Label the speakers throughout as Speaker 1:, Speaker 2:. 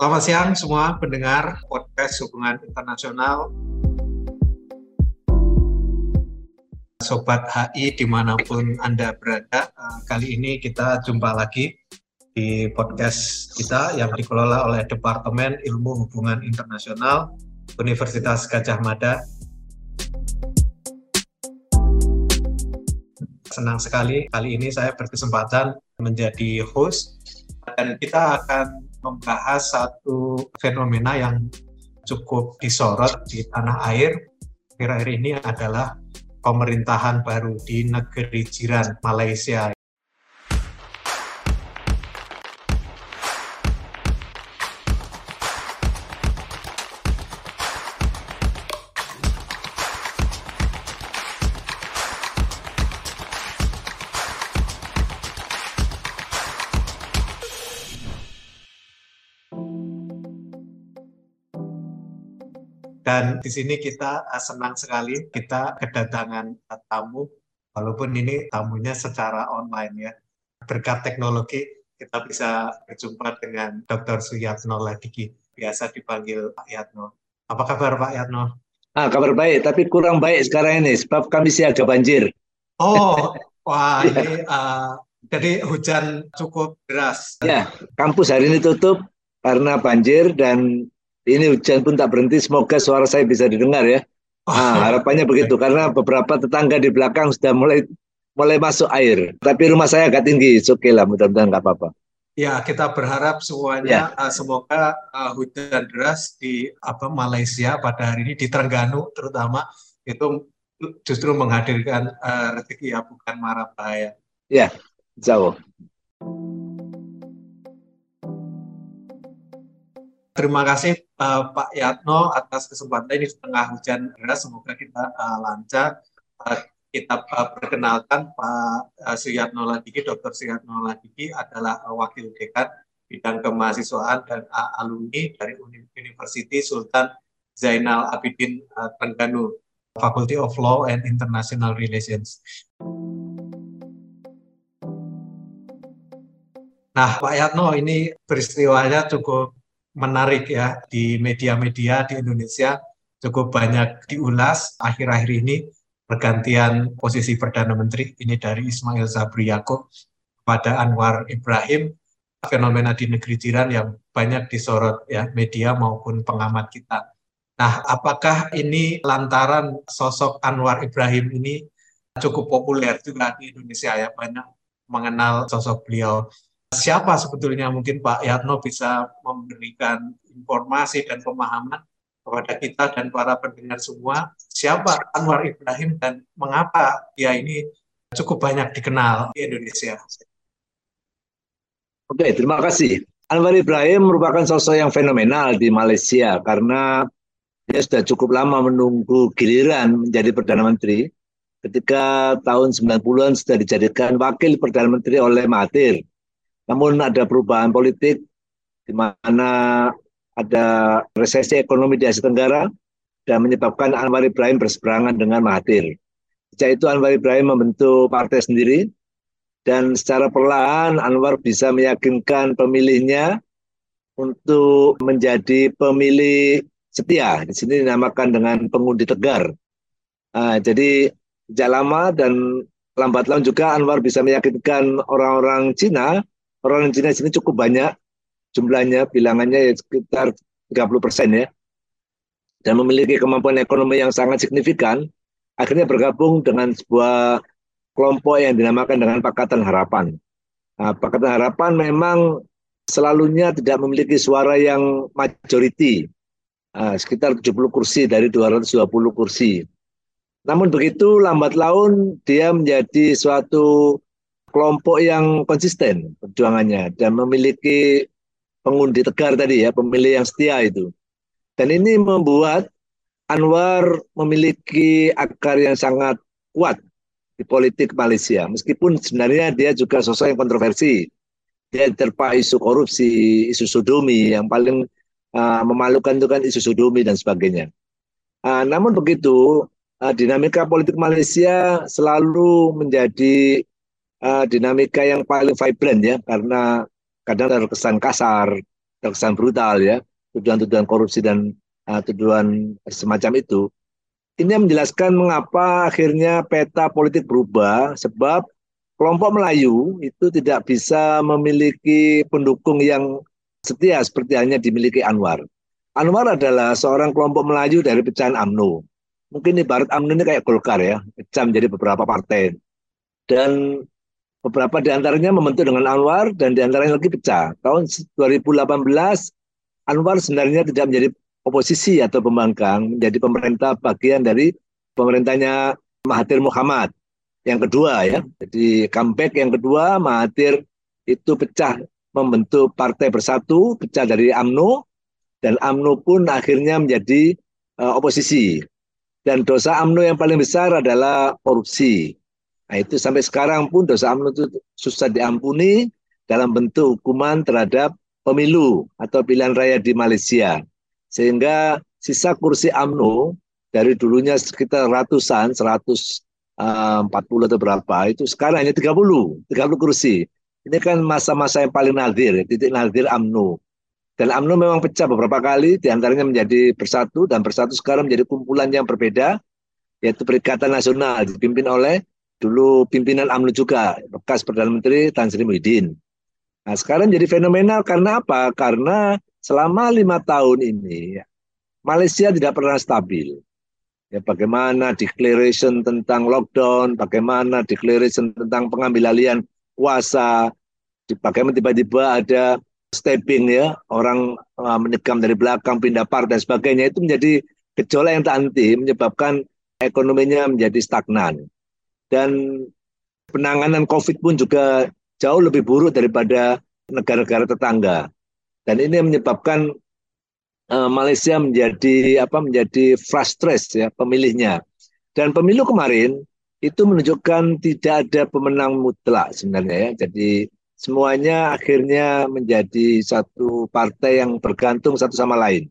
Speaker 1: Selamat siang semua pendengar podcast hubungan internasional. Sobat HI di mana pun Anda berada, eh, kali ini kita jumpa lagi di podcast kita yang dikelola oleh Departemen Ilmu Hubungan Internasional Universitas Gajah Mada. Senang sekali kali ini saya berkesempatan menjadi host dan kita akan membahas satu fenomena yang cukup disorot di tanah air. Akhir-akhir ini adalah pemerintahan baru di negeri jiran Malaysia Dan di sini kita eh, senang sekali kita kedatangan tamu, walaupun ini tamunya secara online ya. Berkat teknologi kita bisa berjumpa dengan Dr. Suyatno Ladiki, biasa dipanggil Pak Yatno. Apa kabar Pak Yatno?
Speaker 2: Ah, kabar baik, tapi kurang baik sekarang ini, sebab kami siaga banjir.
Speaker 1: Oh, wah ini uh, jadi hujan cukup deras.
Speaker 2: Ya, kampus hari ini tutup karena banjir dan ini hujan pun tak berhenti. Semoga suara saya bisa didengar ya. Nah, harapannya begitu karena beberapa tetangga di belakang sudah mulai mulai masuk air. Tapi rumah saya agak tinggi, oke okay lah, mudah-mudahan nggak apa-apa.
Speaker 1: Ya, kita berharap semuanya ya. uh, semoga uh, hujan deras di apa Malaysia pada hari ini di Terengganu terutama itu justru menghadirkan uh, rezeki ya bukan marah bahaya.
Speaker 2: Ya, jauh.
Speaker 1: Terima kasih uh, Pak Yatno atas kesempatan ini di tengah hujan deras. Semoga kita uh, lancar. Uh, kita uh, perkenalkan Pak uh, Suyatno Ladiki, Dr. Suyatno Ladiki adalah uh, Wakil Dekan bidang kemahasiswaan dan uh, alumni dari University Sultan Zainal Abidin uh, Terengganu, Faculty of Law and International Relations. Nah, Pak Yatno, ini peristiwanya cukup menarik ya di media-media di Indonesia. Cukup banyak diulas. Akhir-akhir ini pergantian posisi Perdana Menteri ini dari Ismail Sabri Yaakob kepada Anwar Ibrahim. Fenomena di negeri jiran yang banyak disorot ya media maupun pengamat kita. Nah, apakah ini lantaran sosok Anwar Ibrahim ini cukup populer juga di Indonesia ya? Banyak mengenal sosok beliau siapa sebetulnya mungkin Pak Yatno bisa memberikan informasi dan pemahaman kepada kita dan para pendengar semua siapa Anwar Ibrahim dan mengapa dia ini cukup banyak dikenal di Indonesia.
Speaker 2: Oke, terima kasih. Anwar Ibrahim merupakan sosok yang fenomenal di Malaysia karena dia sudah cukup lama menunggu giliran menjadi Perdana Menteri. Ketika tahun 90-an sudah dijadikan wakil Perdana Menteri oleh Mahathir namun ada perubahan politik di mana ada resesi ekonomi di Asia Tenggara dan menyebabkan Anwar Ibrahim berseberangan dengan Mahathir. Sejak itu Anwar Ibrahim membentuk partai sendiri dan secara perlahan Anwar bisa meyakinkan pemilihnya untuk menjadi pemilih setia. Di sini dinamakan dengan pengundi tegar. Nah, jadi sejak lama dan lambat laun juga Anwar bisa meyakinkan orang-orang Cina orang Cina sini cukup banyak jumlahnya bilangannya ya sekitar 30 persen ya dan memiliki kemampuan ekonomi yang sangat signifikan akhirnya bergabung dengan sebuah kelompok yang dinamakan dengan Pakatan Harapan. Nah, Pakatan Harapan memang selalunya tidak memiliki suara yang majority, nah, sekitar 70 kursi dari 220 kursi. Namun begitu lambat laun dia menjadi suatu kelompok yang konsisten perjuangannya dan memiliki pengundi tegar tadi ya, pemilih yang setia itu. Dan ini membuat Anwar memiliki akar yang sangat kuat di politik Malaysia. Meskipun sebenarnya dia juga sosok yang kontroversi. Dia terpa isu korupsi, isu sodomi yang paling uh, memalukan itu kan isu sodomi dan sebagainya. Uh, namun begitu, uh, dinamika politik Malaysia selalu menjadi uh, dinamika yang paling vibrant ya karena kadang ada kesan kasar, terkesan brutal ya, tuduhan-tuduhan korupsi dan uh, tuduhan semacam itu. Ini menjelaskan mengapa akhirnya peta politik berubah sebab kelompok Melayu itu tidak bisa memiliki pendukung yang setia seperti hanya dimiliki Anwar. Anwar adalah seorang kelompok Melayu dari pecahan AMNO. Mungkin ibarat AMNO ini kayak Golkar ya, pecah menjadi beberapa partai. Dan beberapa di antaranya membentuk dengan Anwar dan di antaranya lagi pecah. Tahun 2018 Anwar sebenarnya tidak menjadi oposisi atau pembangkang, menjadi pemerintah bagian dari pemerintahnya Mahathir Muhammad. Yang kedua ya, jadi comeback yang kedua Mahathir itu pecah membentuk partai bersatu, pecah dari AMNO dan AMNO pun akhirnya menjadi uh, oposisi. Dan dosa AMNO yang paling besar adalah korupsi. Nah itu sampai sekarang pun dosa AMNO itu susah diampuni dalam bentuk hukuman terhadap pemilu atau pilihan raya di Malaysia. Sehingga sisa kursi AMNO dari dulunya sekitar ratusan, 140 eh, atau berapa, itu sekarang hanya 30, 30 kursi. Ini kan masa-masa yang paling nadir, titik nadir AMNO. Dan AMNO memang pecah beberapa kali, di antaranya menjadi bersatu, dan bersatu sekarang menjadi kumpulan yang berbeda, yaitu Perikatan Nasional, dipimpin oleh dulu pimpinan AMNO juga, bekas Perdana Menteri Tan Sri Muhyiddin. Nah sekarang jadi fenomenal karena apa? Karena selama lima tahun ini Malaysia tidak pernah stabil. Ya, bagaimana declaration tentang lockdown, bagaimana declaration tentang pengambil alihan kuasa, bagaimana tiba-tiba ada stepping ya, orang uh, menikam dari belakang, pindah partai dan sebagainya itu menjadi gejolak yang tak henti, menyebabkan ekonominya menjadi stagnan. Dan penanganan COVID pun juga jauh lebih buruk daripada negara-negara tetangga. Dan ini menyebabkan uh, Malaysia menjadi apa menjadi frustrasi ya pemilihnya. Dan pemilu kemarin itu menunjukkan tidak ada pemenang mutlak sebenarnya ya. Jadi semuanya akhirnya menjadi satu partai yang bergantung satu sama lain.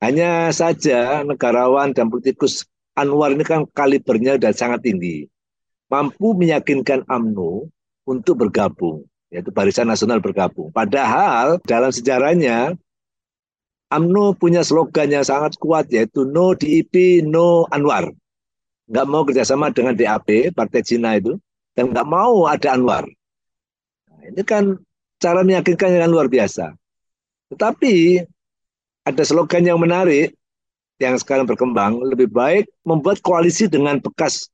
Speaker 2: Hanya saja negarawan dan politikus Anwar ini kan kalibernya sudah sangat tinggi. Mampu meyakinkan AMNO untuk bergabung yaitu Barisan Nasional bergabung. Padahal dalam sejarahnya AMNO punya slogan yang sangat kuat yaitu no DIP, no Anwar. Nggak mau kerjasama dengan DAP, Partai Cina itu, dan nggak mau ada Anwar. Nah, ini kan cara meyakinkan yang luar biasa. Tetapi ada slogan yang menarik yang sekarang berkembang, lebih baik membuat koalisi dengan bekas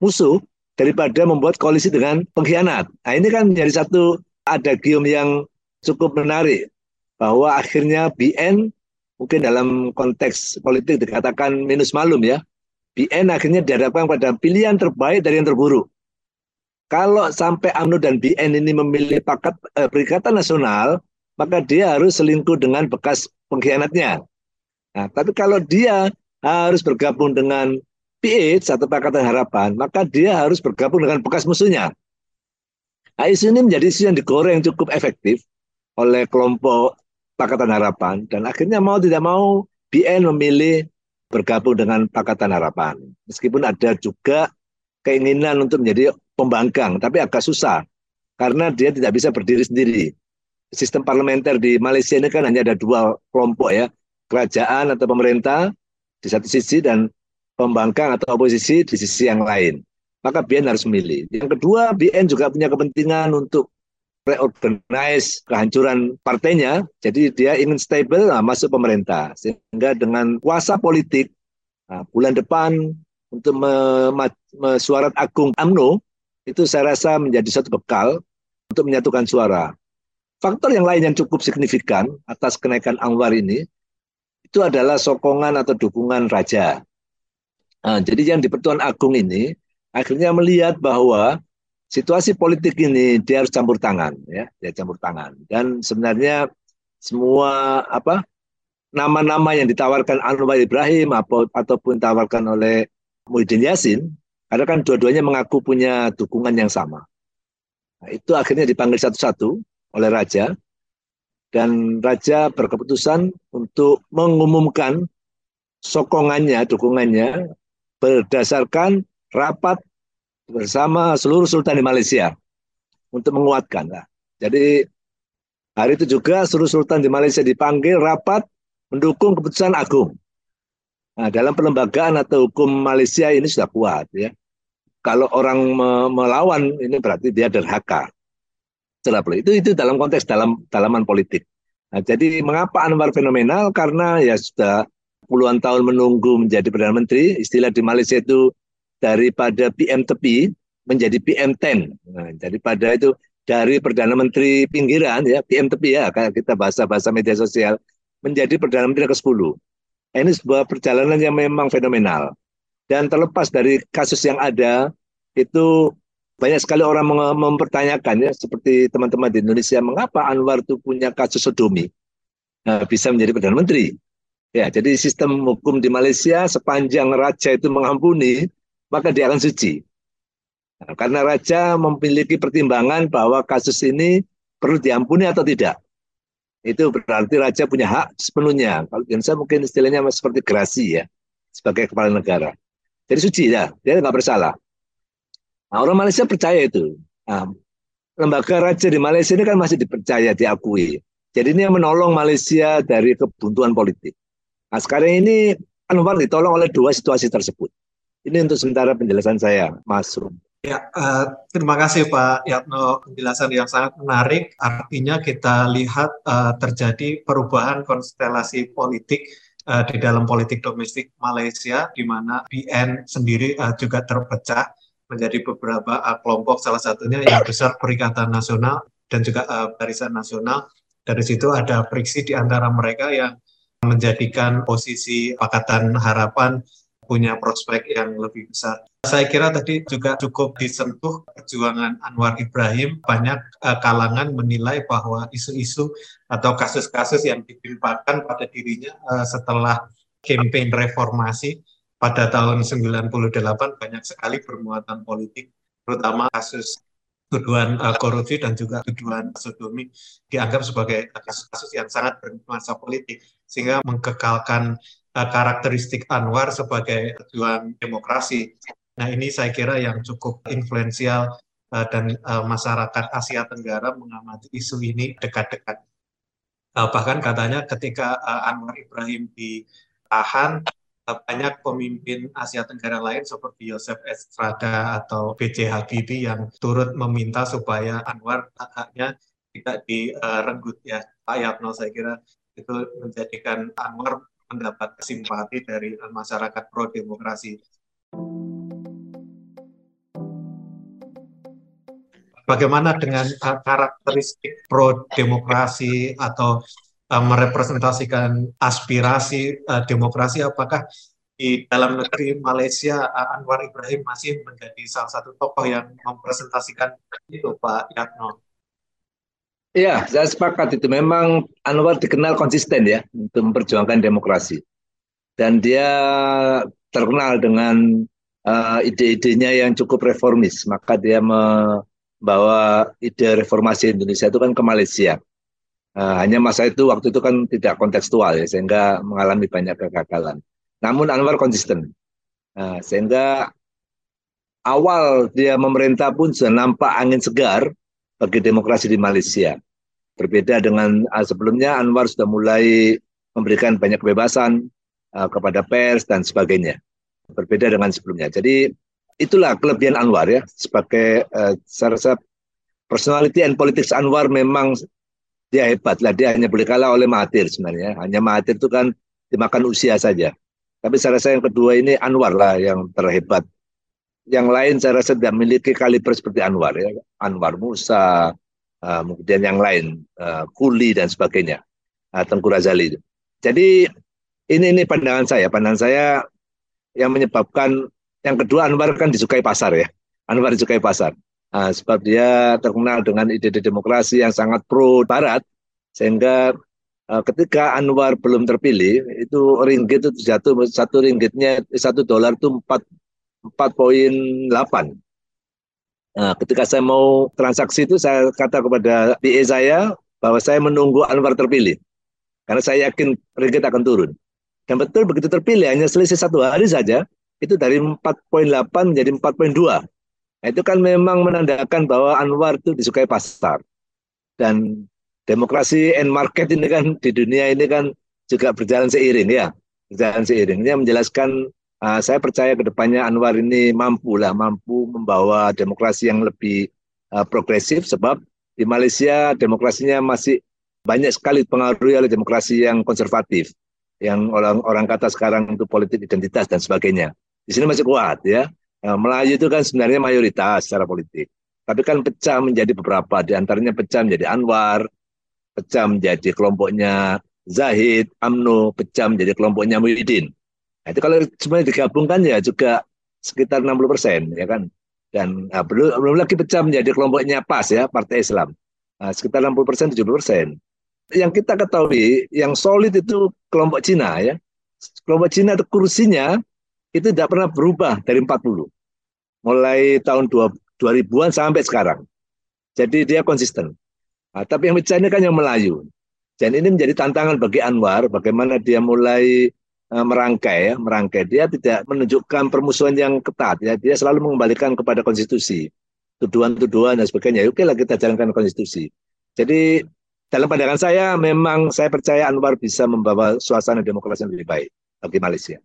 Speaker 2: musuh daripada membuat koalisi dengan pengkhianat. Nah ini kan menjadi satu ada gium yang cukup menarik bahwa akhirnya BN mungkin dalam konteks politik dikatakan minus malum ya. BN akhirnya dihadapkan pada pilihan terbaik dari yang terburuk. Kalau sampai AMNO dan BN ini memilih pakat eh, perikatan nasional, maka dia harus selingkuh dengan bekas pengkhianatnya. Nah, tapi kalau dia harus bergabung dengan PH atau Pakatan Harapan, maka dia harus bergabung dengan bekas musuhnya. Nah, isu ini menjadi isu yang digoreng cukup efektif oleh kelompok Pakatan Harapan dan akhirnya mau tidak mau BN memilih bergabung dengan Pakatan Harapan. Meskipun ada juga keinginan untuk menjadi pembangkang, tapi agak susah karena dia tidak bisa berdiri sendiri. Sistem parlementer di Malaysia ini kan hanya ada dua kelompok ya, kerajaan atau pemerintah di satu sisi dan pembangkang atau oposisi di sisi yang lain. Maka BN harus memilih. Yang kedua, BN juga punya kepentingan untuk reorganize kehancuran partainya. Jadi dia ingin stable nah, masuk pemerintah. Sehingga dengan kuasa politik nah, bulan depan untuk mesuarat agung AMNO itu saya rasa menjadi satu bekal untuk menyatukan suara. Faktor yang lain yang cukup signifikan atas kenaikan Anwar ini itu adalah sokongan atau dukungan raja. Nah, jadi yang di Pertuan Agung ini akhirnya melihat bahwa situasi politik ini dia harus campur tangan ya, dia campur tangan. Dan sebenarnya semua apa nama-nama yang ditawarkan Anwar Ibrahim atau, ataupun ditawarkan oleh Muhyiddin Yassin, karena kan dua-duanya mengaku punya dukungan yang sama. Nah, itu akhirnya dipanggil satu-satu oleh raja dan raja berkeputusan untuk mengumumkan sokongannya, dukungannya berdasarkan rapat bersama seluruh sultan di Malaysia untuk menguatkan. Nah, jadi Hari itu juga seluruh sultan di Malaysia dipanggil rapat mendukung keputusan agung. Nah, dalam pelembagaan atau hukum Malaysia ini sudah kuat ya. Kalau orang me melawan ini berarti dia derhaka. Itu itu dalam konteks dalam dalaman politik. Nah, jadi mengapa Anwar fenomenal? Karena ya sudah puluhan tahun menunggu menjadi perdana menteri. Istilah di Malaysia itu daripada PM tepi menjadi PM 10. Nah, daripada itu dari perdana menteri pinggiran ya PM tepi ya kayak kita bahasa-bahasa media sosial menjadi perdana menteri ke-10. Ini sebuah perjalanan yang memang fenomenal. Dan terlepas dari kasus yang ada itu banyak sekali orang mempertanyakan ya seperti teman-teman di Indonesia mengapa Anwar itu punya kasus sodomi nah, bisa menjadi perdana menteri. Ya, jadi sistem hukum di Malaysia sepanjang raja itu mengampuni maka dia akan suci. Nah, karena raja memiliki pertimbangan bahwa kasus ini perlu diampuni atau tidak. Itu berarti raja punya hak sepenuhnya. Kalau Indonesia mungkin istilahnya seperti gerasi ya, sebagai kepala negara. Jadi suci ya, dia nggak bersalah. Nah, orang Malaysia percaya itu. Nah, lembaga raja di Malaysia ini kan masih dipercaya, diakui. Jadi ini yang menolong Malaysia dari kebuntuan politik. Nah, sekarang ini Anwar ditolong oleh dua situasi tersebut. Ini untuk sementara penjelasan saya, Mas Rum.
Speaker 1: Ya, uh, terima kasih Pak Yatno penjelasan yang sangat menarik. Artinya kita lihat uh, terjadi perubahan konstelasi politik uh, di dalam politik domestik Malaysia, di mana BN sendiri uh, juga terpecah menjadi beberapa uh, kelompok, salah satunya yang besar Perikatan Nasional dan juga uh, Barisan Nasional. Dari situ ada friksi di antara mereka yang menjadikan posisi Pakatan Harapan punya prospek yang lebih besar. Saya kira tadi juga cukup disentuh perjuangan Anwar Ibrahim. Banyak uh, kalangan menilai bahwa isu-isu atau kasus-kasus yang ditimpakan pada dirinya uh, setelah campaign reformasi pada tahun 98 banyak sekali bermuatan politik, terutama kasus tuduhan uh, korupsi dan juga tuduhan sodomi dianggap sebagai kasus-kasus yang sangat bernuansa politik sehingga mengkekalkan uh, karakteristik Anwar sebagai pejuang demokrasi. Nah ini saya kira yang cukup influensial uh, dan uh, masyarakat Asia Tenggara mengamati isu ini dekat-dekat. Uh, bahkan katanya ketika uh, Anwar Ibrahim ditahan, uh, banyak pemimpin Asia Tenggara lain seperti Yosef Estrada atau B.J. Habibie yang turut meminta supaya Anwar hak-haknya tidak direnggut ya. Pak Yatno saya kira itu menjadikan Anwar mendapat simpati dari masyarakat pro demokrasi. Bagaimana dengan karakteristik pro demokrasi atau uh, merepresentasikan aspirasi uh, demokrasi? Apakah di dalam negeri Malaysia uh, Anwar Ibrahim masih menjadi salah satu tokoh yang mempresentasikan itu, Pak Yatno?
Speaker 2: Iya, saya sepakat itu. Memang Anwar dikenal konsisten ya untuk memperjuangkan demokrasi. Dan dia terkenal dengan uh, ide-idenya yang cukup reformis. Maka dia membawa ide reformasi Indonesia itu kan ke Malaysia. Uh, hanya masa itu waktu itu kan tidak kontekstual ya, sehingga mengalami banyak kegagalan. Namun Anwar konsisten. Uh, sehingga awal dia memerintah pun sudah nampak angin segar bagi demokrasi di Malaysia. Berbeda dengan uh, sebelumnya, Anwar sudah mulai memberikan banyak kebebasan uh, kepada pers dan sebagainya. Berbeda dengan sebelumnya. Jadi itulah kelebihan Anwar ya sebagai uh, saya rasa personality and politics Anwar memang dia hebat lah. Dia hanya boleh kalah oleh Mahathir sebenarnya. Hanya Mahathir itu kan dimakan usia saja. Tapi saya rasa yang kedua ini Anwar lah yang terhebat yang lain saya rasa tidak memiliki kaliber seperti Anwar ya. Anwar Musa, uh, kemudian yang lain, uh, Kuli dan sebagainya, uh, Tengku Razali. Jadi ini ini pandangan saya, pandangan saya yang menyebabkan yang kedua Anwar kan disukai pasar ya, Anwar disukai pasar. Uh, sebab dia terkenal dengan ide-ide demokrasi yang sangat pro Barat, sehingga ketika Anwar belum terpilih, itu ringgit itu jatuh satu ringgitnya satu dolar itu empat 4.8. Nah, ketika saya mau transaksi itu saya kata kepada PA saya bahwa saya menunggu Anwar terpilih. Karena saya yakin ringgit akan turun. Dan betul begitu terpilih hanya selisih satu hari saja itu dari 4.8 menjadi 4.2. Nah, itu kan memang menandakan bahwa Anwar itu disukai pasar. Dan demokrasi and market ini kan di dunia ini kan juga berjalan seiring ya, berjalan seiring. Ini menjelaskan uh, saya percaya ke depannya Anwar ini mampu lah, mampu membawa demokrasi yang lebih uh, progresif sebab di Malaysia demokrasinya masih banyak sekali pengaruhi oleh demokrasi yang konservatif, yang orang-orang kata sekarang itu politik identitas dan sebagainya. Di sini masih kuat ya. Nah, Melayu itu kan sebenarnya mayoritas secara politik. Tapi kan pecah menjadi beberapa, di antaranya pecah menjadi Anwar, pecah menjadi kelompoknya Zahid, AMNO, pecah menjadi kelompoknya Muhyiddin. Nah, itu kalau semuanya digabungkan ya juga sekitar 60 persen, ya kan? Dan nah, belum, belum lagi pecah menjadi kelompoknya PAS ya, Partai Islam. Nah, sekitar 60 persen, 70 persen. Yang kita ketahui, yang solid itu kelompok Cina ya. Kelompok Cina itu kursinya itu tidak pernah berubah dari 40. Mulai tahun 2000-an sampai sekarang. Jadi dia konsisten. Nah, tapi yang pecah ini kan yang Melayu. Dan ini menjadi tantangan bagi Anwar bagaimana dia mulai merangkai ya, merangkai. Dia tidak menunjukkan permusuhan yang ketat ya. Dia selalu mengembalikan kepada konstitusi. Tuduhan-tuduhan dan sebagainya. Oke lah kita jalankan konstitusi. Jadi dalam pandangan saya memang saya percaya Anwar bisa membawa suasana demokrasi yang lebih baik bagi Malaysia.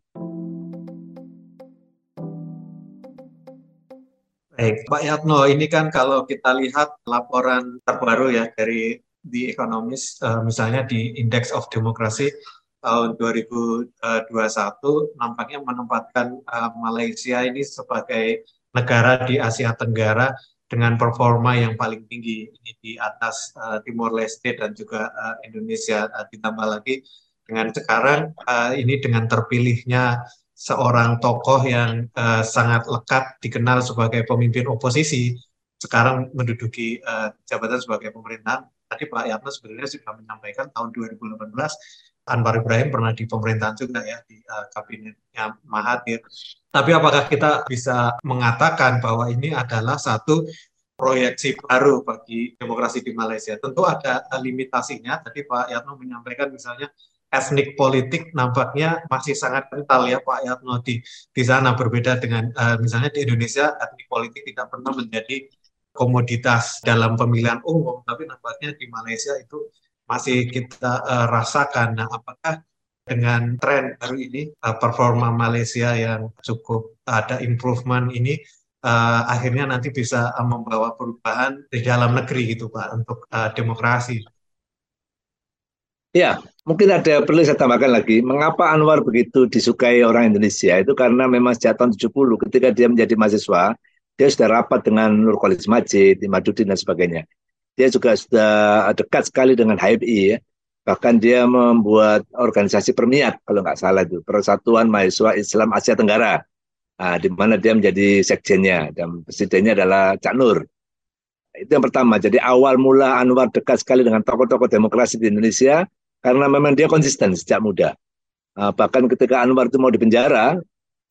Speaker 1: Baik, Pak Yatno, ini kan kalau kita lihat laporan terbaru ya dari The Economist, uh, misalnya di Index of Democracy tahun 2021, nampaknya menempatkan uh, Malaysia ini sebagai negara di Asia Tenggara dengan performa yang paling tinggi ini di atas uh, Timor Leste dan juga uh, Indonesia uh, ditambah lagi dengan sekarang uh, ini dengan terpilihnya seorang tokoh yang uh, sangat lekat dikenal sebagai pemimpin oposisi sekarang menduduki uh, jabatan sebagai pemerintahan. Tadi Pak Yatno sebenarnya sudah menyampaikan tahun 2018 Anwar Ibrahim pernah di pemerintahan juga ya di uh, kabinetnya Mahathir. Tapi apakah kita bisa mengatakan bahwa ini adalah satu proyeksi baru bagi demokrasi di Malaysia? Tentu ada limitasinya. Tadi Pak Yatno menyampaikan misalnya etnik politik nampaknya masih sangat kental ya Pak Yatno di di sana berbeda dengan uh, misalnya di Indonesia etnik politik tidak pernah menjadi komoditas dalam pemilihan umum tapi nampaknya di Malaysia itu masih kita uh, rasakan. Nah, apakah dengan tren baru ini uh, performa Malaysia yang cukup ada improvement ini uh, akhirnya nanti bisa uh, membawa perubahan di dalam negeri gitu Pak untuk uh, demokrasi.
Speaker 2: Ya, mungkin ada perlu saya tambahkan lagi. Mengapa Anwar begitu disukai orang Indonesia? Itu karena memang sejak tahun 70 ketika dia menjadi mahasiswa, dia sudah rapat dengan Nur Khalid Majid, Imaduddin dan sebagainya. Dia juga sudah dekat sekali dengan HMI ya. Bahkan dia membuat organisasi permiat kalau nggak salah itu, Persatuan Mahasiswa Islam Asia Tenggara. Nah, di mana dia menjadi sekjennya dan presidennya adalah Cak Nur. Itu yang pertama. Jadi awal mula Anwar dekat sekali dengan tokoh-tokoh demokrasi di Indonesia karena memang dia konsisten sejak muda. Uh, bahkan ketika Anwar itu mau dipenjara,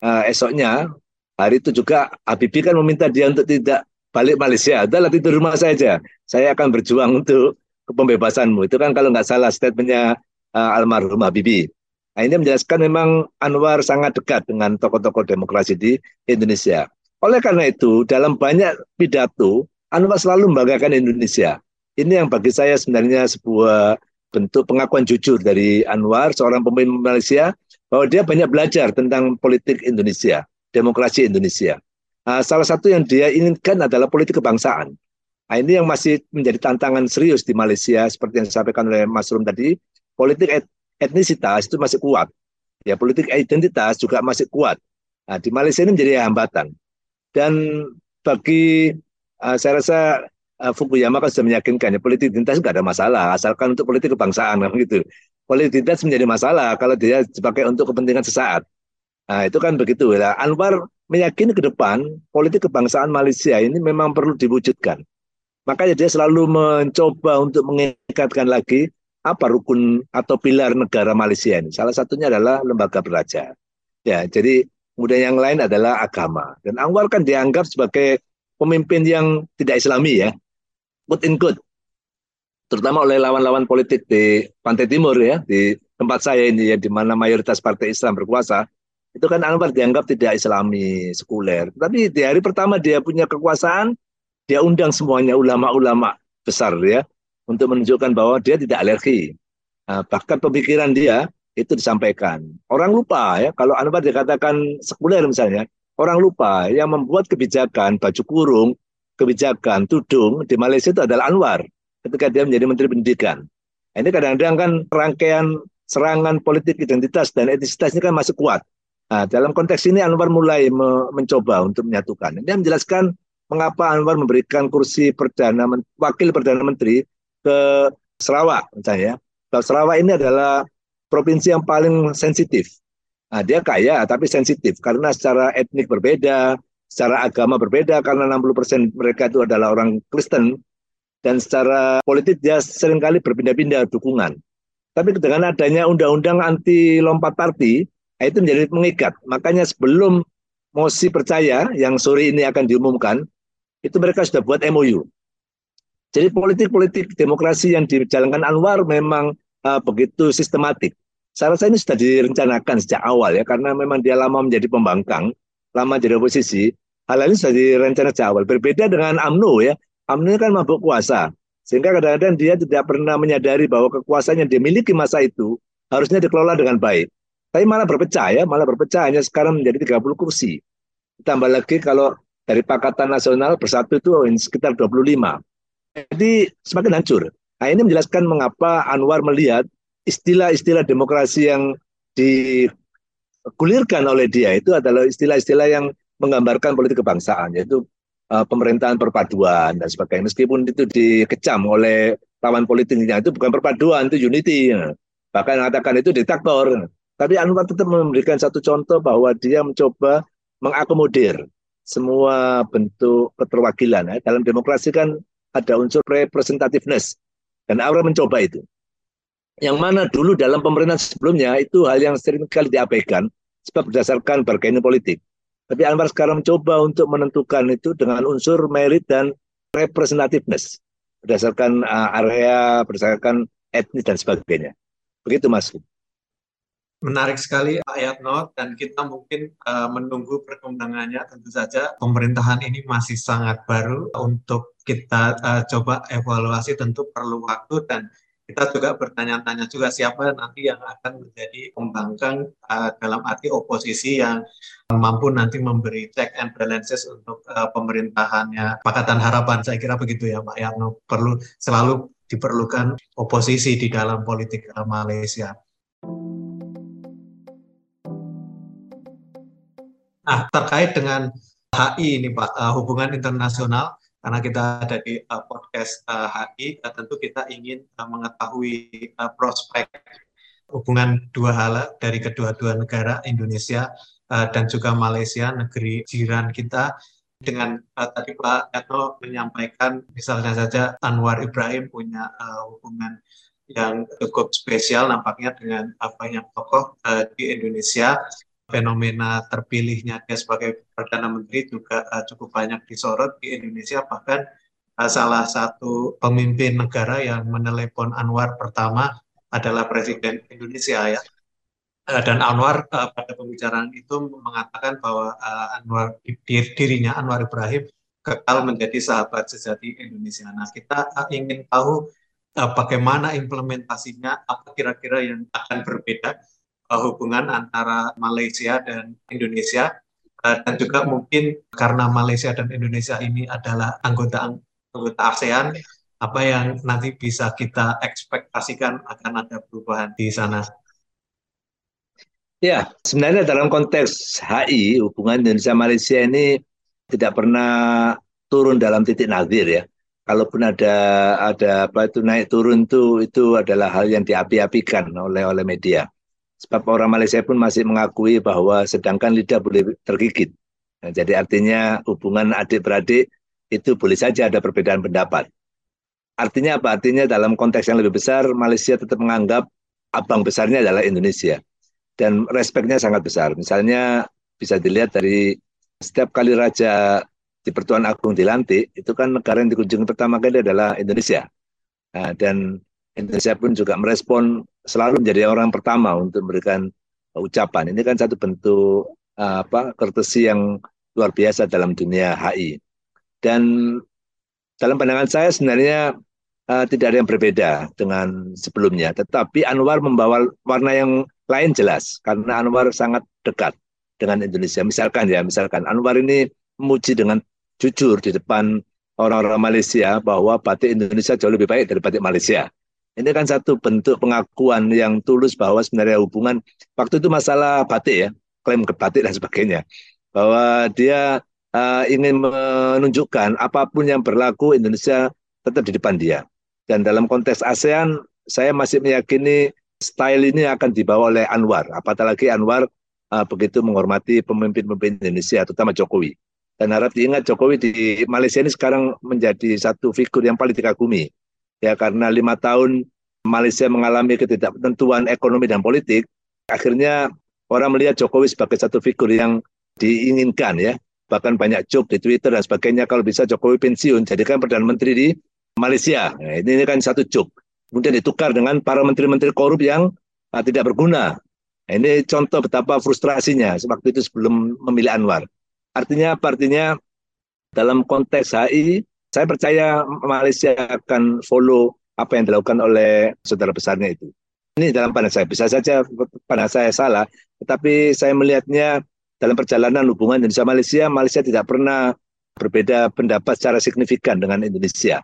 Speaker 2: uh, esoknya hari itu juga Habibie kan meminta dia untuk tidak balik Malaysia. Adalah di rumah saja. Saya akan berjuang untuk kepembebasanmu. Itu kan kalau nggak salah statementnya uh, almarhum Habibie. Nah, ini menjelaskan memang Anwar sangat dekat dengan tokoh-tokoh demokrasi di Indonesia. Oleh karena itu, dalam banyak pidato, Anwar selalu membanggakan Indonesia. Ini yang bagi saya sebenarnya sebuah bentuk pengakuan jujur dari Anwar, seorang pemimpin Malaysia, bahwa dia banyak belajar tentang politik Indonesia, demokrasi Indonesia. Nah, salah satu yang dia inginkan adalah politik kebangsaan. Nah, ini yang masih menjadi tantangan serius di Malaysia, seperti yang disampaikan oleh Mas Rum tadi, politik et etnisitas itu masih kuat. Ya, politik identitas juga masih kuat. Nah, di Malaysia ini menjadi hambatan. Dan bagi uh, saya rasa uh, Fukuyama kan sudah meyakinkan ya politik identitas nggak ada masalah asalkan untuk politik kebangsaan gitu. Politik identitas menjadi masalah kalau dia dipakai untuk kepentingan sesaat. Nah itu kan begitu ya. Anwar meyakini ke depan politik kebangsaan Malaysia ini memang perlu diwujudkan. Makanya dia selalu mencoba untuk mengikatkan lagi apa rukun atau pilar negara Malaysia ini. Salah satunya adalah lembaga beraja. Ya, jadi kemudian yang lain adalah agama. Dan Anwar kan dianggap sebagai pemimpin yang tidak Islami ya quote in quote terutama oleh lawan-lawan politik di Pantai Timur ya di tempat saya ini ya di mana mayoritas partai Islam berkuasa itu kan Anwar dianggap tidak Islami sekuler tapi di hari pertama dia punya kekuasaan dia undang semuanya ulama-ulama besar ya untuk menunjukkan bahwa dia tidak alergi. Nah, bahkan pemikiran dia itu disampaikan. Orang lupa ya, kalau Anwar dikatakan sekuler misalnya, orang lupa yang membuat kebijakan baju kurung, kebijakan tudung di Malaysia itu adalah Anwar ketika dia menjadi Menteri Pendidikan. Nah, ini kadang-kadang kan rangkaian serangan politik identitas dan etnisitas ini kan masih kuat. Nah, dalam konteks ini Anwar mulai me mencoba untuk menyatukan. Dia menjelaskan mengapa Anwar memberikan kursi perdana wakil perdana menteri ke Sarawak misalnya. Kalau Sarawak ini adalah provinsi yang paling sensitif. Nah, dia kaya tapi sensitif karena secara etnik berbeda, secara agama berbeda karena 60% mereka itu adalah orang Kristen dan secara politik dia sering kali berpindah-pindah dukungan. Tapi dengan adanya undang-undang anti lompat party, nah, itu menjadi mengikat. Makanya sebelum mosi percaya yang sore ini akan diumumkan, itu mereka sudah buat MOU. Jadi politik-politik demokrasi yang dijalankan Anwar memang uh, begitu sistematik. Saya rasa ini sudah direncanakan sejak awal ya, karena memang dia lama menjadi pembangkang, lama jadi oposisi. Hal ini sudah direncanakan sejak awal. Berbeda dengan AMNO ya, AMNO kan mabuk kuasa. Sehingga kadang-kadang dia tidak pernah menyadari bahwa kekuasaan yang dimiliki masa itu harusnya dikelola dengan baik. Tapi malah berpecah ya, malah berpecah hanya sekarang menjadi 30 kursi. Tambah lagi kalau dari Pakatan Nasional bersatu itu sekitar 25. Jadi semakin hancur. Nah ini menjelaskan mengapa Anwar melihat istilah-istilah demokrasi yang digulirkan oleh dia itu adalah istilah-istilah yang menggambarkan politik kebangsaan, yaitu uh, pemerintahan perpaduan dan sebagainya. Meskipun itu dikecam oleh lawan politiknya itu bukan perpaduan, itu unity. Bahkan mengatakan itu diktator. Tapi Anwar tetap memberikan satu contoh bahwa dia mencoba mengakomodir semua bentuk keterwakilan. Ya. Dalam demokrasi kan ada unsur representativeness. Dan Anwar mencoba itu. Yang mana dulu dalam pemerintahan sebelumnya itu hal yang sering kali diabaikan sebab berdasarkan bargaining politik. Tapi Anwar sekarang mencoba untuk menentukan itu dengan unsur merit dan representativeness berdasarkan uh, area, berdasarkan etnis dan sebagainya. Begitu Mas.
Speaker 1: Menarik sekali Pak Yatno dan kita mungkin uh, menunggu perkembangannya tentu saja pemerintahan ini masih sangat baru untuk kita uh, coba evaluasi tentu perlu waktu dan kita juga bertanya-tanya juga siapa nanti yang akan menjadi pembangkang uh, dalam arti oposisi yang mampu nanti memberi check and balances untuk uh, pemerintahannya Pakatan Harapan. Saya kira begitu ya Pak Yarno. Perlu selalu diperlukan oposisi di dalam politik Malaysia. Nah, terkait dengan HI ini Pak, uh, hubungan internasional, karena kita ada di uh, podcast uh, HI, uh, tentu kita ingin uh, mengetahui uh, prospek hubungan dua hal dari kedua-dua negara Indonesia uh, dan juga Malaysia, negeri jiran kita. Dengan uh, tadi Pak Eto menyampaikan, misalnya saja Anwar Ibrahim punya uh, hubungan yang cukup spesial nampaknya dengan uh, banyak tokoh uh, di Indonesia fenomena terpilihnya dia sebagai perdana menteri juga uh, cukup banyak disorot di Indonesia bahkan uh, salah satu pemimpin negara yang menelepon Anwar pertama adalah presiden Indonesia ya uh, dan Anwar uh, pada pembicaraan itu mengatakan bahwa uh, Anwar dirinya Anwar Ibrahim kekal menjadi sahabat sejati Indonesia. Nah kita ingin tahu bagaimana implementasinya apa kira-kira yang akan berbeda hubungan antara Malaysia dan Indonesia uh, dan juga mungkin karena Malaysia dan Indonesia ini adalah anggota anggota ASEAN apa yang nanti bisa kita ekspektasikan akan ada perubahan di sana.
Speaker 2: Ya, sebenarnya dalam konteks HI hubungan Indonesia Malaysia ini tidak pernah turun dalam titik nadir ya. Kalaupun ada ada apa itu naik turun itu itu adalah hal yang diapi-apikan oleh oleh media. Sebab orang Malaysia pun masih mengakui bahwa sedangkan lidah boleh tergigit. Nah, jadi artinya hubungan adik-beradik itu boleh saja ada perbedaan pendapat. Artinya apa? Artinya dalam konteks yang lebih besar, Malaysia tetap menganggap abang besarnya adalah Indonesia. Dan respeknya sangat besar. Misalnya bisa dilihat dari setiap kali Raja di Pertuan Agung dilantik, itu kan negara yang dikunjungi pertama kali adalah Indonesia. Nah, dan Indonesia pun juga merespon selalu menjadi orang pertama untuk memberikan ucapan. Ini kan satu bentuk uh, apa kertesi yang luar biasa dalam dunia HI. Dan dalam pandangan saya sebenarnya uh, tidak ada yang berbeda dengan sebelumnya. Tetapi Anwar membawa warna yang lain jelas karena Anwar sangat dekat dengan Indonesia. Misalkan ya, misalkan Anwar ini memuji dengan jujur di depan orang-orang Malaysia bahwa batik Indonesia jauh lebih baik dari batik Malaysia. Ini kan satu bentuk pengakuan yang tulus bahwa sebenarnya hubungan waktu itu masalah batik ya, klaim ke batik dan sebagainya. Bahwa dia uh, ingin menunjukkan apa pun yang berlaku Indonesia tetap di depan dia. Dan dalam konteks ASEAN, saya masih meyakini style ini akan dibawa oleh Anwar. Apalagi Anwar uh, begitu menghormati pemimpin-pemimpin Indonesia, terutama Jokowi. Dan harap diingat Jokowi di Malaysia ini sekarang menjadi satu figur yang paling dikagumi. Ya karena lima tahun Malaysia mengalami ketidaktentuan ekonomi dan politik, akhirnya orang melihat Jokowi sebagai satu figur yang diinginkan ya. Bahkan banyak joke di Twitter dan sebagainya kalau bisa Jokowi pensiun jadikan perdana menteri di Malaysia. Nah, ini, ini kan satu joke. Kemudian ditukar dengan para menteri-menteri korup yang uh, tidak berguna. Nah, ini contoh betapa frustrasinya waktu itu sebelum memilih Anwar. Artinya? Artinya dalam konteks HI, saya percaya Malaysia akan follow apa yang dilakukan oleh saudara besarnya itu. Ini dalam pandang saya. Bisa saja pandang saya salah, tetapi saya melihatnya dalam perjalanan hubungan Indonesia-Malaysia, Malaysia tidak pernah berbeda pendapat secara signifikan dengan Indonesia.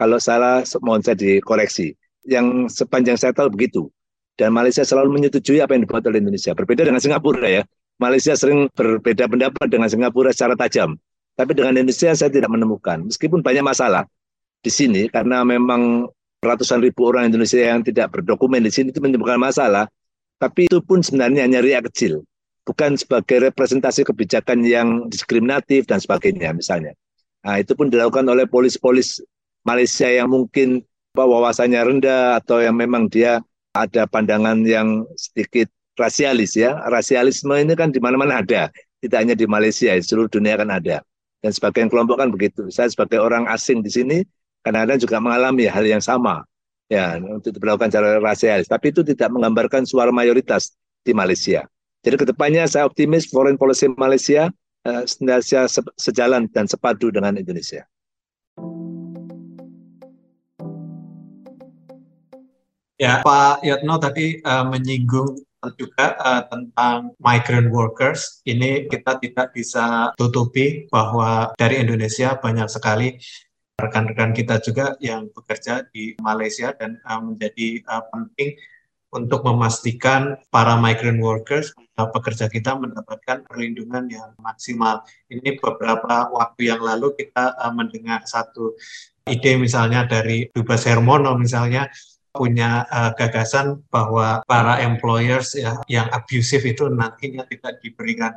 Speaker 2: Kalau salah, mohon saya dikoreksi. Yang sepanjang saya tahu begitu. Dan Malaysia selalu menyetujui apa yang dibuat oleh Indonesia. Berbeda dengan Singapura ya. Malaysia sering berbeda pendapat dengan Singapura secara tajam. Tapi dengan Indonesia saya tidak menemukan. Meskipun banyak masalah di sini karena memang ratusan ribu orang Indonesia yang tidak berdokumen di sini itu menimbulkan masalah. Tapi itu pun sebenarnya hanya riak kecil. Bukan sebagai representasi kebijakan yang diskriminatif dan sebagainya misalnya. Nah, itu pun dilakukan oleh polis-polis Malaysia yang mungkin wawasannya rendah atau yang memang dia ada pandangan yang sedikit rasialis ya. Rasialisme ini kan di mana-mana ada, tidak hanya di Malaysia, di seluruh dunia kan ada. Dan sebagian kelompok kan begitu. Saya sebagai orang asing di sini kadang-kadang juga mengalami hal yang sama ya untuk dilakukan cara rasialis. Tapi itu tidak menggambarkan suara mayoritas di Malaysia. Jadi ke depannya saya optimis foreign policy Malaysia eh, senantiasa sejalan dan sepadu dengan Indonesia.
Speaker 1: Ya, Pak Yatno tadi uh, menyinggung juga uh, tentang migrant workers. Ini kita tidak bisa tutupi bahwa dari Indonesia banyak sekali rekan-rekan kita juga yang bekerja di Malaysia dan uh, menjadi uh, penting untuk memastikan para migrant workers pekerja kita mendapatkan perlindungan yang maksimal. Ini beberapa waktu yang lalu kita uh, mendengar satu ide misalnya dari Dubes Hermono misalnya punya uh, gagasan bahwa para employers ya yang abusive itu nantinya tidak diberikan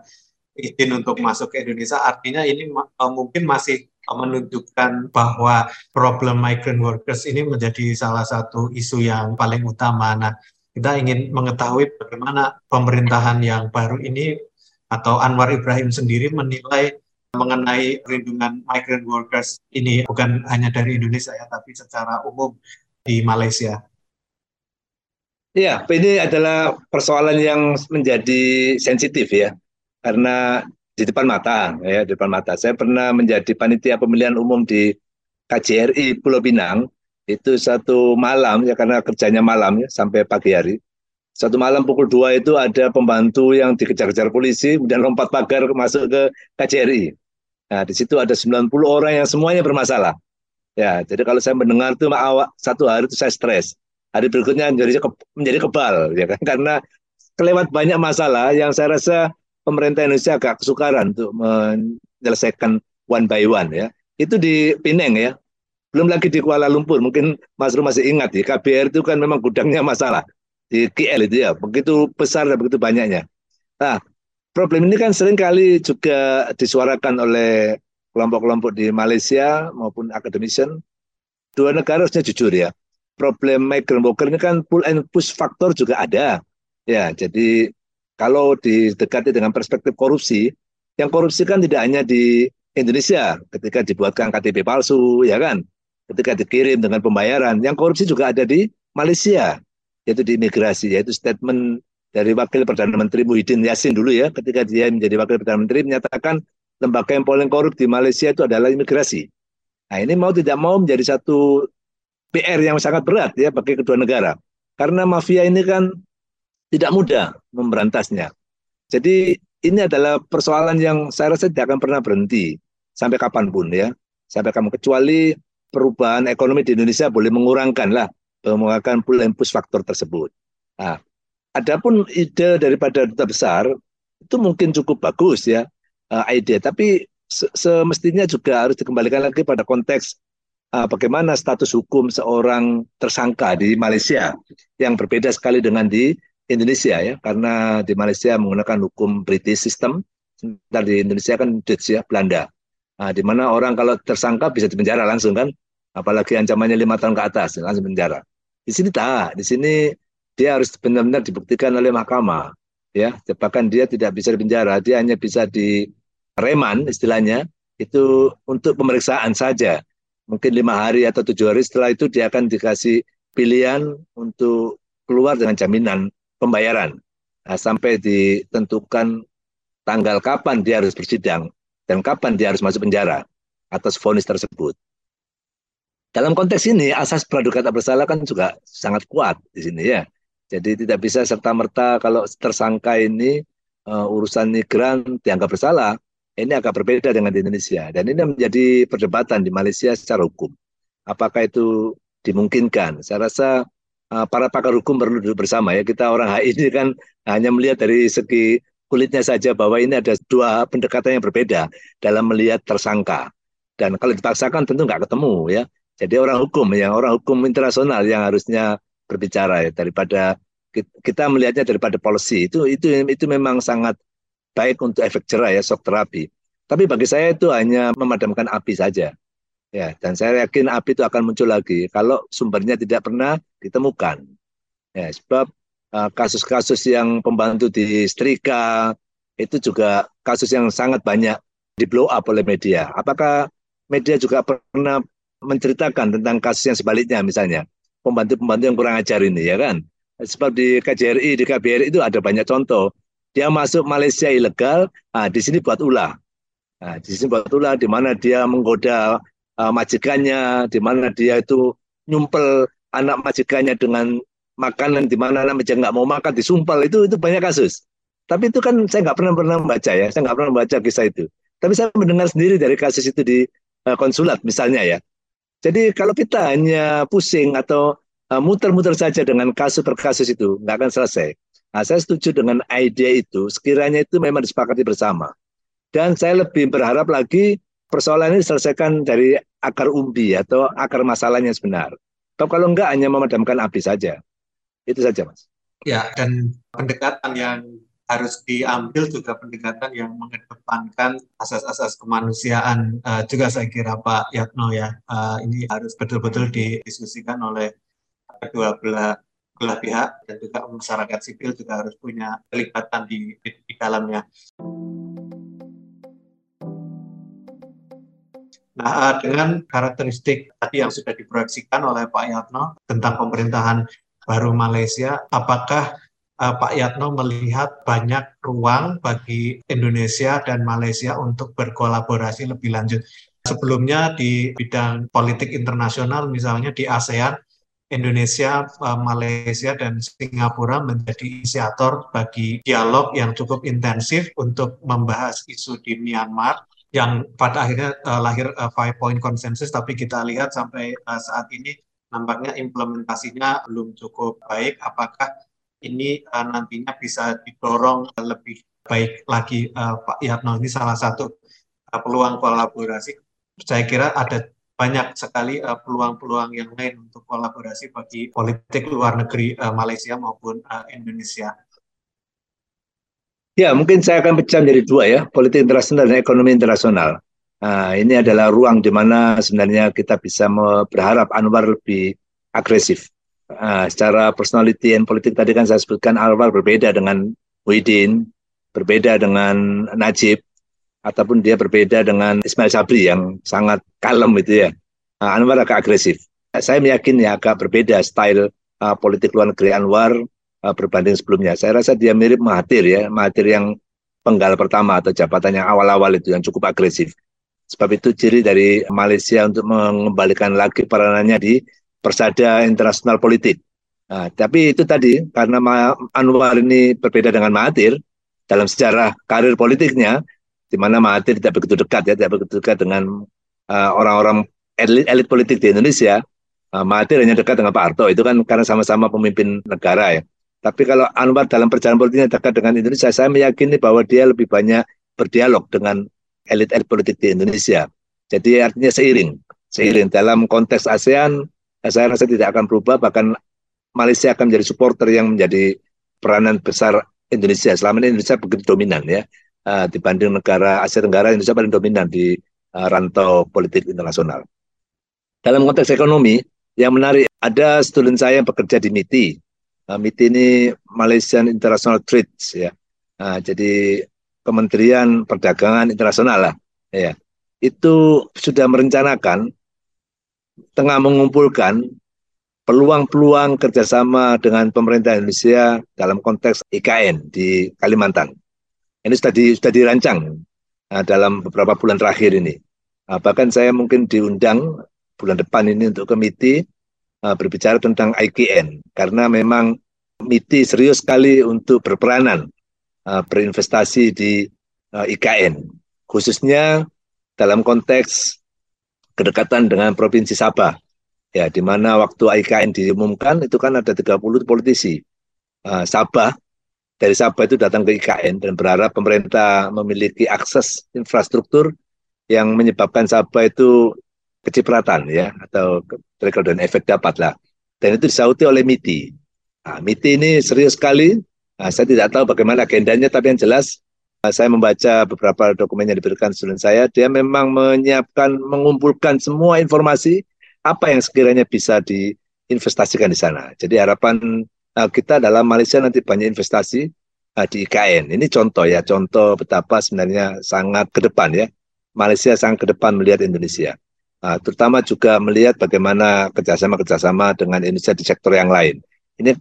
Speaker 1: izin untuk masuk ke Indonesia artinya ini uh, mungkin masih menunjukkan bahwa problem migrant workers ini menjadi salah satu isu yang paling utama. Nah, kita ingin mengetahui bagaimana pemerintahan yang baru ini atau Anwar Ibrahim sendiri menilai mengenai perlindungan migrant workers ini bukan hanya dari Indonesia ya, tapi secara umum di Malaysia.
Speaker 2: Iya, ini adalah persoalan yang menjadi sensitif ya, karena di depan mata, ya di depan mata. Saya pernah menjadi panitia pemilihan umum di KJRI Pulau Pinang itu satu malam ya karena kerjanya malam ya sampai pagi hari. Satu malam pukul dua itu ada pembantu yang dikejar-kejar polisi kemudian lompat pagar masuk ke KJRI. Nah, di situ ada 90 orang yang semuanya bermasalah. Ya, jadi kalau saya mendengar itu awak satu hari itu saya stres. Hari berikutnya menjadi ke, menjadi kebal ya kan karena kelewat banyak masalah yang saya rasa pemerintah Indonesia agak kesukaran untuk menyelesaikan one by one ya. Itu di Pineng ya. Belum lagi di Kuala Lumpur. Mungkin Mas Rum masih ingat ya, KBR itu kan memang gudangnya masalah di KL itu ya. Begitu besar dan begitu banyaknya. Nah, problem ini kan sering kali juga disuarakan oleh kelompok-kelompok di Malaysia maupun academician, dua negara harusnya jujur ya. Problem migrant worker ini kan pull and push faktor juga ada. Ya, jadi kalau didekati dengan perspektif korupsi, yang korupsi kan tidak hanya di Indonesia ketika dibuatkan KTP palsu, ya kan? Ketika dikirim dengan pembayaran, yang korupsi juga ada di Malaysia, yaitu di imigrasi, yaitu statement dari Wakil Perdana Menteri Muhyiddin Yassin dulu ya, ketika dia menjadi Wakil Perdana Menteri menyatakan lembaga yang paling korup di Malaysia itu adalah imigrasi. Nah ini mau tidak mau menjadi satu PR yang sangat berat ya bagi kedua negara. Karena mafia ini kan tidak mudah memberantasnya. Jadi ini adalah persoalan yang saya rasa tidak akan pernah berhenti sampai kapan pun ya. Sampai kamu kecuali perubahan ekonomi di Indonesia boleh mengurangkan lah, mengurangkan push faktor tersebut. Nah, adapun ide daripada duta besar itu mungkin cukup bagus ya uh, ide, tapi semestinya juga harus dikembalikan lagi pada konteks uh, bagaimana status hukum seorang tersangka di Malaysia yang berbeda sekali dengan di Indonesia ya. Karena di Malaysia menggunakan hukum British system sementara di Indonesia kan Dutch ya Belanda. Nah, di mana orang kalau tersangka bisa dipenjara langsung kan apalagi ancamannya lima tahun ke atas langsung penjara di sini tak di sini dia harus benar-benar dibuktikan oleh mahkamah ya bahkan dia tidak bisa dipenjara dia hanya bisa di reman istilahnya itu untuk pemeriksaan saja mungkin lima hari atau tujuh hari setelah itu dia akan dikasih pilihan untuk keluar dengan jaminan pembayaran nah, sampai ditentukan tanggal kapan dia harus bersidang dan kapan dia harus masuk penjara atas vonis tersebut. Dalam konteks ini asas praduga tak bersalah kan juga sangat kuat di sini ya. Jadi tidak bisa serta merta kalau tersangka ini uh, urusan migran dianggap bersalah, ini agak berbeda dengan di Indonesia. Dan ini menjadi perdebatan di Malaysia secara hukum. Apakah itu dimungkinkan? Saya rasa uh, para pakar hukum perlu duduk bersama ya. Kita orang HI ini kan hanya melihat dari segi kulitnya saja bahwa ini ada dua pendekatan yang berbeda dalam melihat tersangka. Dan kalau dipaksakan tentu nggak ketemu ya. Jadi orang hukum yang orang hukum internasional yang harusnya berbicara ya daripada kita melihatnya daripada policy itu itu itu memang sangat baik untuk efek cerah ya shock terapi. Tapi bagi saya itu hanya memadamkan api saja. Ya, dan saya yakin api itu akan muncul lagi kalau sumbernya tidak pernah ditemukan. Ya, sebab uh, kasus-kasus uh, yang pembantu di setrika itu juga kasus yang sangat banyak di blow up oleh media. Apakah media juga pernah menceritakan tentang kasus yang sebaliknya misalnya pembantu-pembantu yang kurang ajar ini ya kan? Sebab di KJRI, di KBRI itu ada banyak contoh dia masuk Malaysia ilegal, nah, di sini buat ulah. Nah, di sini buat ulah, di mana dia menggoda uh, majikannya, di mana dia itu nyumpel anak majikannya dengan makanan di mana anak majikan nggak mau makan disumpel itu itu banyak kasus. Tapi itu kan saya nggak pernah pernah membaca ya, saya nggak pernah membaca kisah itu. Tapi saya mendengar sendiri dari kasus itu di uh, konsulat misalnya ya. Jadi kalau kita hanya pusing atau uh, muter-muter uh, saja dengan kasus per kasus itu nggak akan selesai. Nah, saya setuju dengan ide itu, sekiranya itu memang disepakati bersama. Dan saya lebih berharap lagi persoalan ini diselesaikan dari akar umbi atau akar masalahnya sebenar. Atau kalau enggak hanya memadamkan api saja. Itu saja, Mas.
Speaker 1: Ya, dan pendekatan yang harus diambil juga pendekatan yang mengedepankan asas-asas kemanusiaan uh, juga saya kira Pak Yatno ya uh, ini harus betul-betul didiskusikan oleh kedua belah belah pihak dan juga masyarakat sipil juga harus punya kelibatan di, di, di dalamnya. Nah, dengan karakteristik tadi yang sudah diproyeksikan oleh Pak Yatno tentang pemerintahan baru Malaysia, apakah uh, Pak Yatno melihat banyak ruang bagi Indonesia dan Malaysia untuk berkolaborasi lebih lanjut? Sebelumnya di bidang politik internasional, misalnya di ASEAN, Indonesia, eh, Malaysia, dan Singapura menjadi inisiator bagi dialog yang cukup intensif untuk membahas isu di Myanmar yang pada akhirnya uh, lahir uh, five point consensus tapi kita lihat sampai uh, saat ini nampaknya implementasinya belum cukup baik apakah ini uh, nantinya bisa didorong lebih baik lagi uh, Pak Yatno ini salah satu uh, peluang kolaborasi saya kira ada banyak sekali uh, peluang-peluang yang lain untuk kolaborasi bagi politik luar negeri uh, Malaysia maupun uh, Indonesia.
Speaker 2: Ya, mungkin saya akan pecah menjadi dua ya, politik internasional dan ekonomi internasional. Nah, ini adalah ruang di mana sebenarnya kita bisa berharap Anwar lebih agresif. Nah, secara personality dan politik tadi kan saya sebutkan Anwar berbeda dengan Muhyiddin, berbeda dengan Najib, ataupun dia berbeda dengan Ismail Sabri yang sangat kalem itu ya. Uh, Anwar agak agresif. Saya meyakini agak berbeda style uh, politik luar negeri Anwar uh, berbanding sebelumnya. Saya rasa dia mirip Mahathir ya, Mahathir yang penggal pertama atau jabatan yang awal-awal itu yang cukup agresif. Sebab itu ciri dari Malaysia untuk mengembalikan lagi peranannya di persada internasional politik. Nah, tapi itu tadi karena Anwar ini berbeda dengan Mahathir dalam sejarah karir politiknya, di mana Mahathir tidak begitu dekat ya, tidak begitu dekat dengan uh, orang-orang elit, elit politik di Indonesia. Uh, Mahathir hanya dekat dengan Pak Harto, itu kan karena sama-sama pemimpin negara ya. Tapi kalau Anwar dalam perjalanan politiknya dekat dengan Indonesia, saya meyakini bahwa dia lebih banyak berdialog dengan elit-elit politik di Indonesia. Jadi artinya seiring, seiring dalam konteks ASEAN, saya rasa tidak akan berubah, bahkan Malaysia akan menjadi supporter yang menjadi peranan besar Indonesia. Selama ini Indonesia begitu dominan ya uh, dibanding negara Asia Tenggara Indonesia paling dominan di uh, rantau politik internasional. Dalam konteks ekonomi yang menarik ada student saya yang bekerja di MITI. Uh, MITI ini Malaysian International Trade ya. Uh, jadi Kementerian Perdagangan Internasional lah ya. Itu sudah merencanakan tengah mengumpulkan peluang-peluang kerjasama dengan pemerintah Indonesia dalam konteks IKN di Kalimantan. Ini sudah, di, sudah dirancang uh, dalam beberapa bulan terakhir ini. Uh, bahkan saya mungkin diundang bulan depan ini untuk ke MITI uh, berbicara tentang IKN karena memang MITI serius sekali untuk berperanan uh, berinvestasi di uh, IKN khususnya dalam konteks kedekatan dengan Provinsi Sabah ya di mana waktu IKN diumumkan itu kan ada 30 politisi uh, Sabah dari Sabah itu datang ke IKN dan berharap pemerintah memiliki akses infrastruktur yang menyebabkan Sabah itu kecipratan ya atau trigger dan efek dapat lah dan itu disauti oleh MITI. Nah, MITI ini serius sekali. Nah, saya tidak tahu bagaimana agendanya tapi yang jelas saya membaca beberapa dokumen yang diberikan student saya dia memang menyiapkan mengumpulkan semua informasi apa yang sekiranya bisa diinvestasikan di sana. Jadi harapan uh, kita dalam Malaysia nanti banyak investasi uh, di IKN. Ini contoh ya, contoh betapa sebenarnya sangat ke depan ya. Malaysia sangat ke depan melihat Indonesia. Uh, terutama juga melihat bagaimana kerjasama-kerjasama dengan Indonesia di sektor yang lain. Ini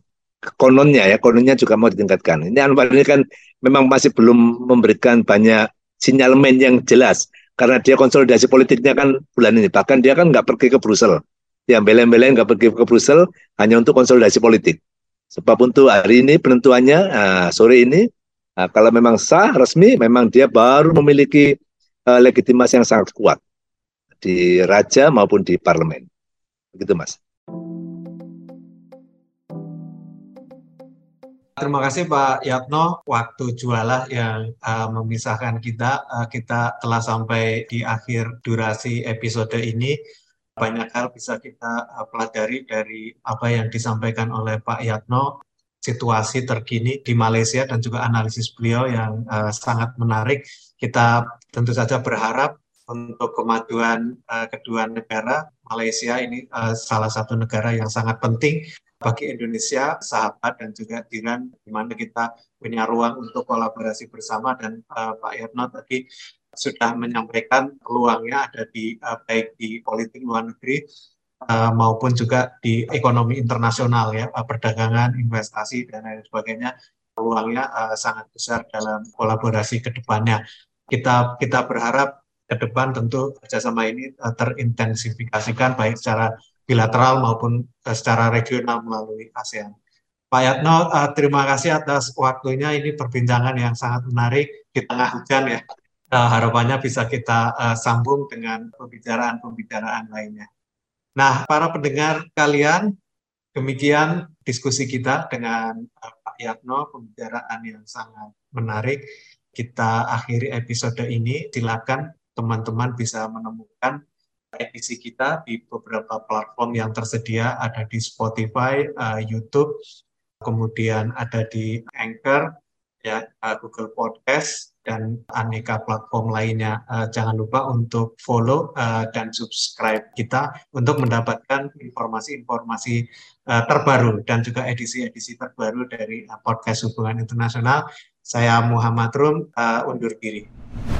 Speaker 2: kononnya ya, kononnya juga mau ditingkatkan. Ini Anwar ini kan memang masih belum memberikan banyak sinyalemen yang jelas karena dia konsolidasi politiknya kan bulan ini. Bahkan dia kan nggak pergi ke Brussel. Yang belen-belen nggak pergi ke Brussel hanya untuk konsolidasi politik. Sebab untuk hari ini penentuannya nah, sore ini nah, kalau memang sah resmi memang dia baru memiliki uh, legitimasi yang sangat kuat di raja maupun di parlemen. Begitu Mas.
Speaker 1: Terima kasih Pak Yatno, waktu jualah yang uh, memisahkan kita. Uh, kita telah sampai di akhir durasi episode ini. Banyak hal bisa kita uh, pelajari dari apa yang disampaikan oleh Pak Yatno, situasi terkini di Malaysia dan juga analisis beliau yang uh, sangat menarik. Kita tentu saja berharap untuk kemajuan uh, kedua negara, Malaysia ini uh, salah satu negara yang sangat penting bagi Indonesia, sahabat dan juga jiran, di mana kita punya ruang untuk kolaborasi bersama dan uh, Pak Yatno tadi sudah menyampaikan peluangnya ada di uh, baik di politik luar negeri uh, maupun juga di ekonomi internasional ya uh, perdagangan, investasi dan lain sebagainya peluangnya uh, sangat besar dalam kolaborasi ke depannya. Kita kita berharap ke depan tentu kerjasama ini uh, terintensifikasikan baik secara bilateral maupun secara regional melalui ASEAN. Pak Yatno, uh, terima kasih atas waktunya. Ini perbincangan yang sangat menarik di tengah hujan ya. Uh, harapannya bisa kita sambung dengan pembicaraan-pembicaraan lainnya. Nah, para pendengar kalian, demikian diskusi kita dengan Pak Yatno, pembicaraan yang sangat menarik. Kita akhiri episode ini. Silakan teman-teman bisa menemukan edisi kita di beberapa platform yang tersedia, ada di Spotify, uh, YouTube, kemudian ada di Anchor, ya uh, Google Podcast dan aneka platform lainnya. Uh, jangan lupa untuk follow uh, dan subscribe kita untuk mendapatkan informasi-informasi uh, terbaru dan juga edisi-edisi terbaru dari uh, podcast hubungan internasional. Saya Muhammad Rum uh, undur diri.